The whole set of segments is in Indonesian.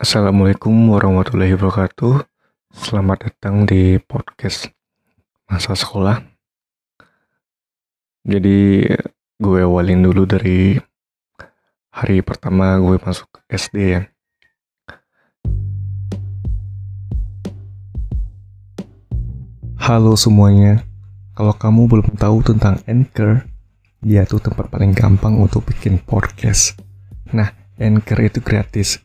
Assalamualaikum warahmatullahi wabarakatuh. Selamat datang di podcast masa sekolah. Jadi gue awalin dulu dari hari pertama gue masuk SD ya. Halo semuanya. Kalau kamu belum tahu tentang Anchor, dia tuh tempat paling gampang untuk bikin podcast. Nah, Anchor itu gratis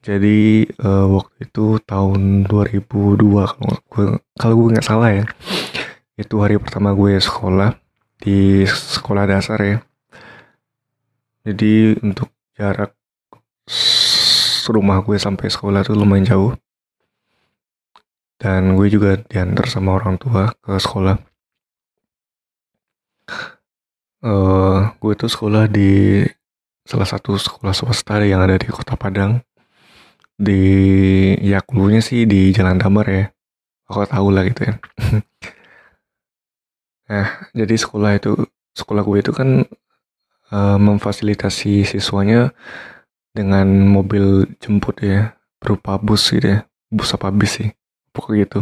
Jadi uh, waktu itu tahun 2002 kalau gue kalau gue nggak salah ya. Itu hari pertama gue sekolah di sekolah dasar ya. Jadi untuk jarak rumah gue sampai sekolah tuh lumayan jauh. Dan gue juga diantar sama orang tua ke sekolah. Uh, gue tuh sekolah di salah satu sekolah swasta yang ada di kota Padang di ya klunya sih di Jalan Damar ya. Aku tahu lah gitu ya. Nah jadi sekolah itu sekolah gue itu kan uh, memfasilitasi siswanya dengan mobil jemput ya berupa bus gitu ya. Bus apa bis sih pokoknya gitu.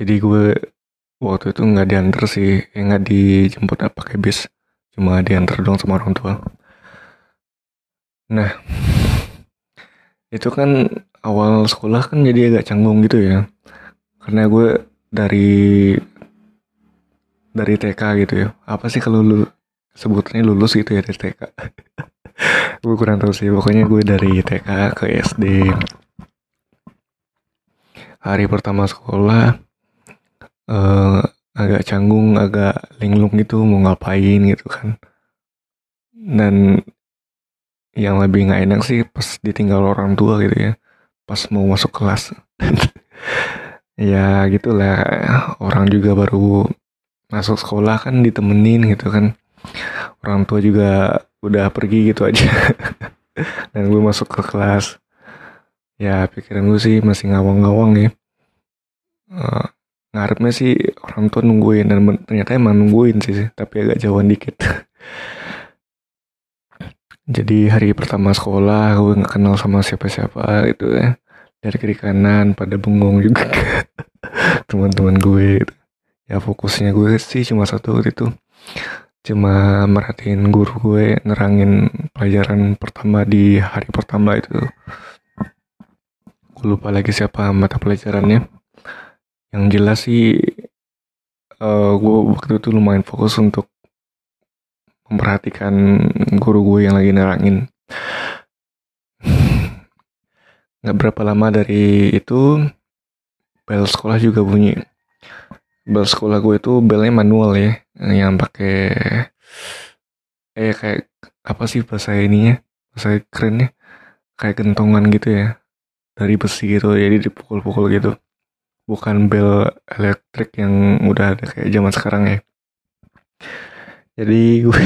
Jadi gue waktu itu nggak diantar sih eh, nggak dijemput pakai bis. Cuma diantar dong sama orang tua. Nah itu kan awal sekolah kan jadi agak canggung gitu ya. Karena gue dari dari TK gitu ya. Apa sih kalau lu sebutnya lulus gitu ya dari TK gue kurang tahu sih. Pokoknya gue dari TK ke SD hari pertama sekolah uh, agak canggung agak linglung gitu mau ngapain gitu kan. Dan yang lebih nggak enak sih pas ditinggal orang tua gitu ya. Pas mau masuk kelas. Ya gitulah. Orang juga baru masuk sekolah kan ditemenin gitu kan. Orang tua juga udah pergi gitu aja. Dan gue masuk ke kelas. Ya pikiran gue sih masih ngawang-ngawang ya. Uh, ngarepnya sih orang tua nungguin dan ternyata emang nungguin sih. Tapi agak jauhan dikit jadi hari pertama sekolah gue nggak kenal sama siapa-siapa gitu ya. Dari kiri kanan pada bengong juga. Teman-teman gue gitu. ya fokusnya gue sih cuma satu itu. Cuma merhatiin guru gue nerangin pelajaran pertama di hari pertama itu. Gue lupa lagi siapa mata pelajarannya. Yang jelas sih uh, gue waktu itu lumayan fokus untuk memperhatikan guru gue yang lagi nerangin. Nggak berapa lama dari itu bel sekolah juga bunyi. Bel sekolah gue itu belnya manual ya yang pakai eh kayak apa sih bahasa ininya? Bahasa kerennya? Kayak gentongan gitu ya dari besi gitu jadi dipukul-pukul gitu. Bukan bel elektrik yang udah ada kayak zaman sekarang ya jadi gue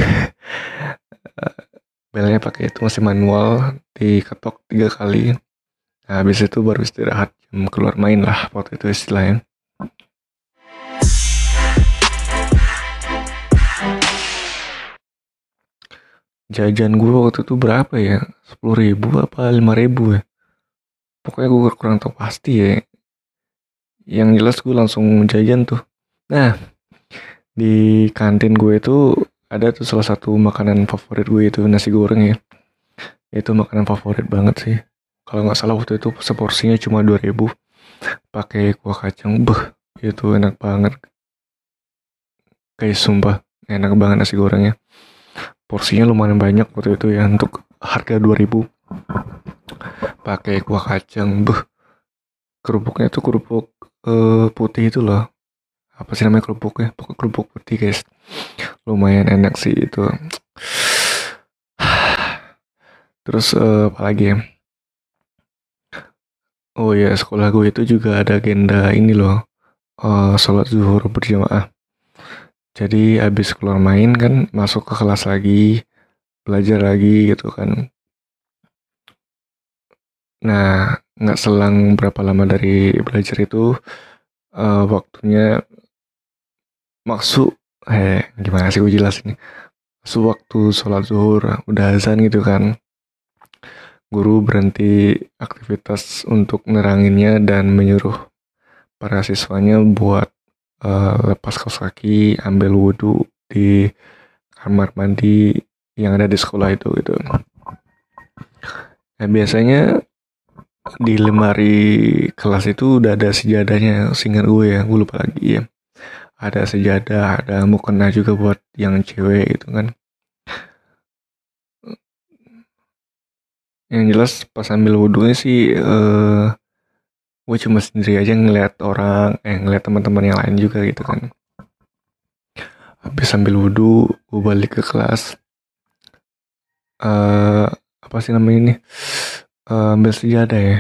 belnya pakai itu masih manual diketok tiga kali. Nah, habis itu baru istirahat jam keluar main lah waktu itu istilahnya. Jajan gue waktu itu berapa ya? Sepuluh ribu apa lima ribu ya? Pokoknya gue kurang tahu pasti ya. Yang jelas gue langsung jajan tuh. Nah di kantin gue itu ada tuh salah satu makanan favorit gue itu nasi goreng ya. Itu makanan favorit banget sih. Kalau nggak salah waktu itu seporsinya cuma 2000 pakai kuah kacang beh itu enak banget. Kayak sumpah enak banget nasi gorengnya. Porsinya lumayan banyak waktu itu ya untuk harga 2000 pakai kuah kacang beh. Kerupuknya tuh kerupuk uh, putih itu loh apa sih namanya kerupuk ya pokok kerupuk putih guys. Lumayan enak sih itu. Terus uh, apa lagi ya? Oh ya sekolah gue itu juga ada agenda ini loh. Uh, sholat zuhur berjamaah. Jadi habis keluar main kan masuk ke kelas lagi belajar lagi gitu kan. Nah nggak selang berapa lama dari belajar itu uh, waktunya maksud eh gimana sih gue jelasin maksud waktu sholat zuhur udah azan gitu kan. Guru berhenti aktivitas untuk neranginnya dan menyuruh para siswanya buat uh, lepas kaos kaki ambil wudhu di kamar mandi yang ada di sekolah itu gitu. Nah biasanya di lemari kelas itu udah ada sejadahnya singkat gue ya gue lupa lagi ya ada sejadah ada mukena juga buat yang cewek gitu kan. Yang jelas pas ambil wudhunya sih uh, gue cuma sendiri aja ngeliat orang eh ngeliat teman-teman yang lain juga gitu kan. Habis ambil wudhu gue balik ke kelas. Uh, apa sih namanya ini? Uh, ambil sejadah ya.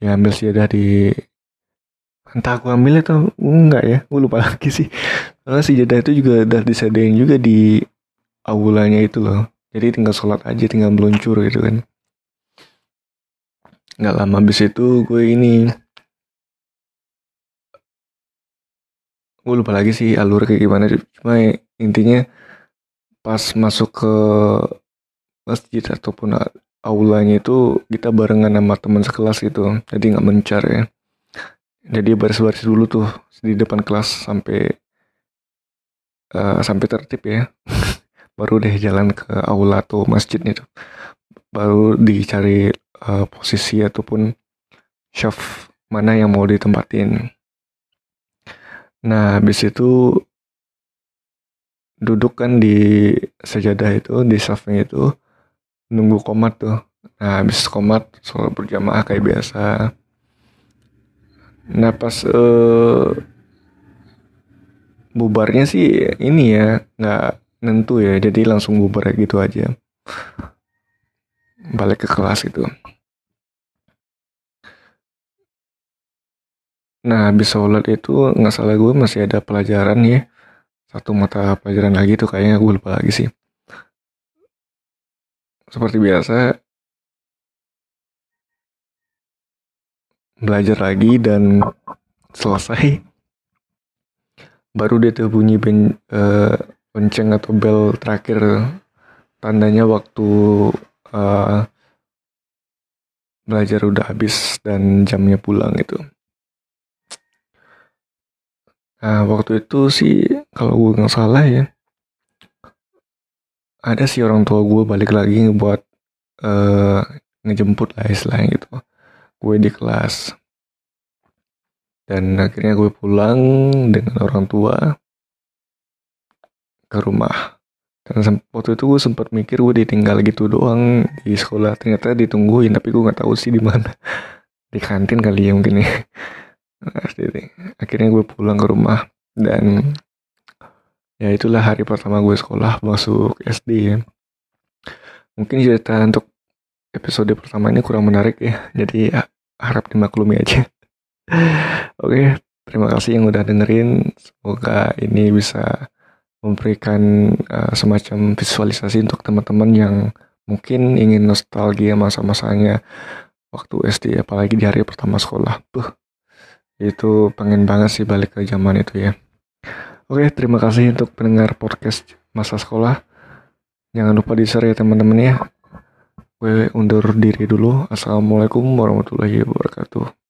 Ya ambil sejadah di entah aku ambil atau enggak ya gue lupa lagi sih. Karena si jeda itu juga udah disediain juga di aulanya itu loh. Jadi tinggal sholat aja tinggal meluncur gitu kan. Nggak lama habis itu gue ini gue lupa lagi sih alur kayak gimana cuma intinya pas masuk ke masjid ataupun aulanya itu kita barengan sama teman sekelas gitu. Jadi nggak mencar ya jadi baris-baris dulu tuh di depan kelas sampai uh, sampai tertib ya. Baru deh jalan ke aula atau masjidnya tuh. Baru dicari uh, posisi ataupun shelf mana yang mau ditempatin. Nah habis itu duduk kan di sejadah itu di shelfnya itu nunggu komat tuh. Nah habis komat sholat berjamaah kayak biasa Nah pas uh, bubarnya sih ini ya nggak nentu ya jadi langsung bubar gitu aja balik ke kelas itu. Nah habis sholat itu nggak salah gue masih ada pelajaran ya satu mata pelajaran lagi tuh kayaknya gue lupa lagi sih. Seperti biasa belajar lagi dan selesai. Baru dia tuh bunyi ben, uh, lonceng atau bel terakhir. Tandanya waktu uh, belajar udah habis dan jamnya pulang itu. Nah waktu itu sih kalau gue nggak salah ya ada sih orang tua gue balik lagi buat uh, ngejemput lah istilahnya gitu gue di kelas. Dan akhirnya gue pulang dengan orang tua ke rumah. Dan waktu itu gue sempat mikir gue ditinggal gitu doang di sekolah. Ternyata ditungguin tapi gue nggak tahu sih di mana. Di kantin kali ya mungkin ya. Nah, akhirnya gue pulang ke rumah dan ya itulah hari pertama gue sekolah masuk SD ya. Mungkin cerita untuk episode pertama ini kurang menarik ya. Jadi ya, harap dimaklumi aja. Oke, terima kasih yang udah dengerin. Semoga ini bisa memberikan uh, semacam visualisasi untuk teman-teman yang mungkin ingin nostalgia masa-masanya waktu SD apalagi di hari pertama sekolah. Buh, itu pengen banget sih balik ke zaman itu ya. Oke, terima kasih untuk pendengar podcast masa sekolah. Jangan lupa di-share ya teman-teman ya gue undur diri dulu. Assalamualaikum warahmatullahi wabarakatuh.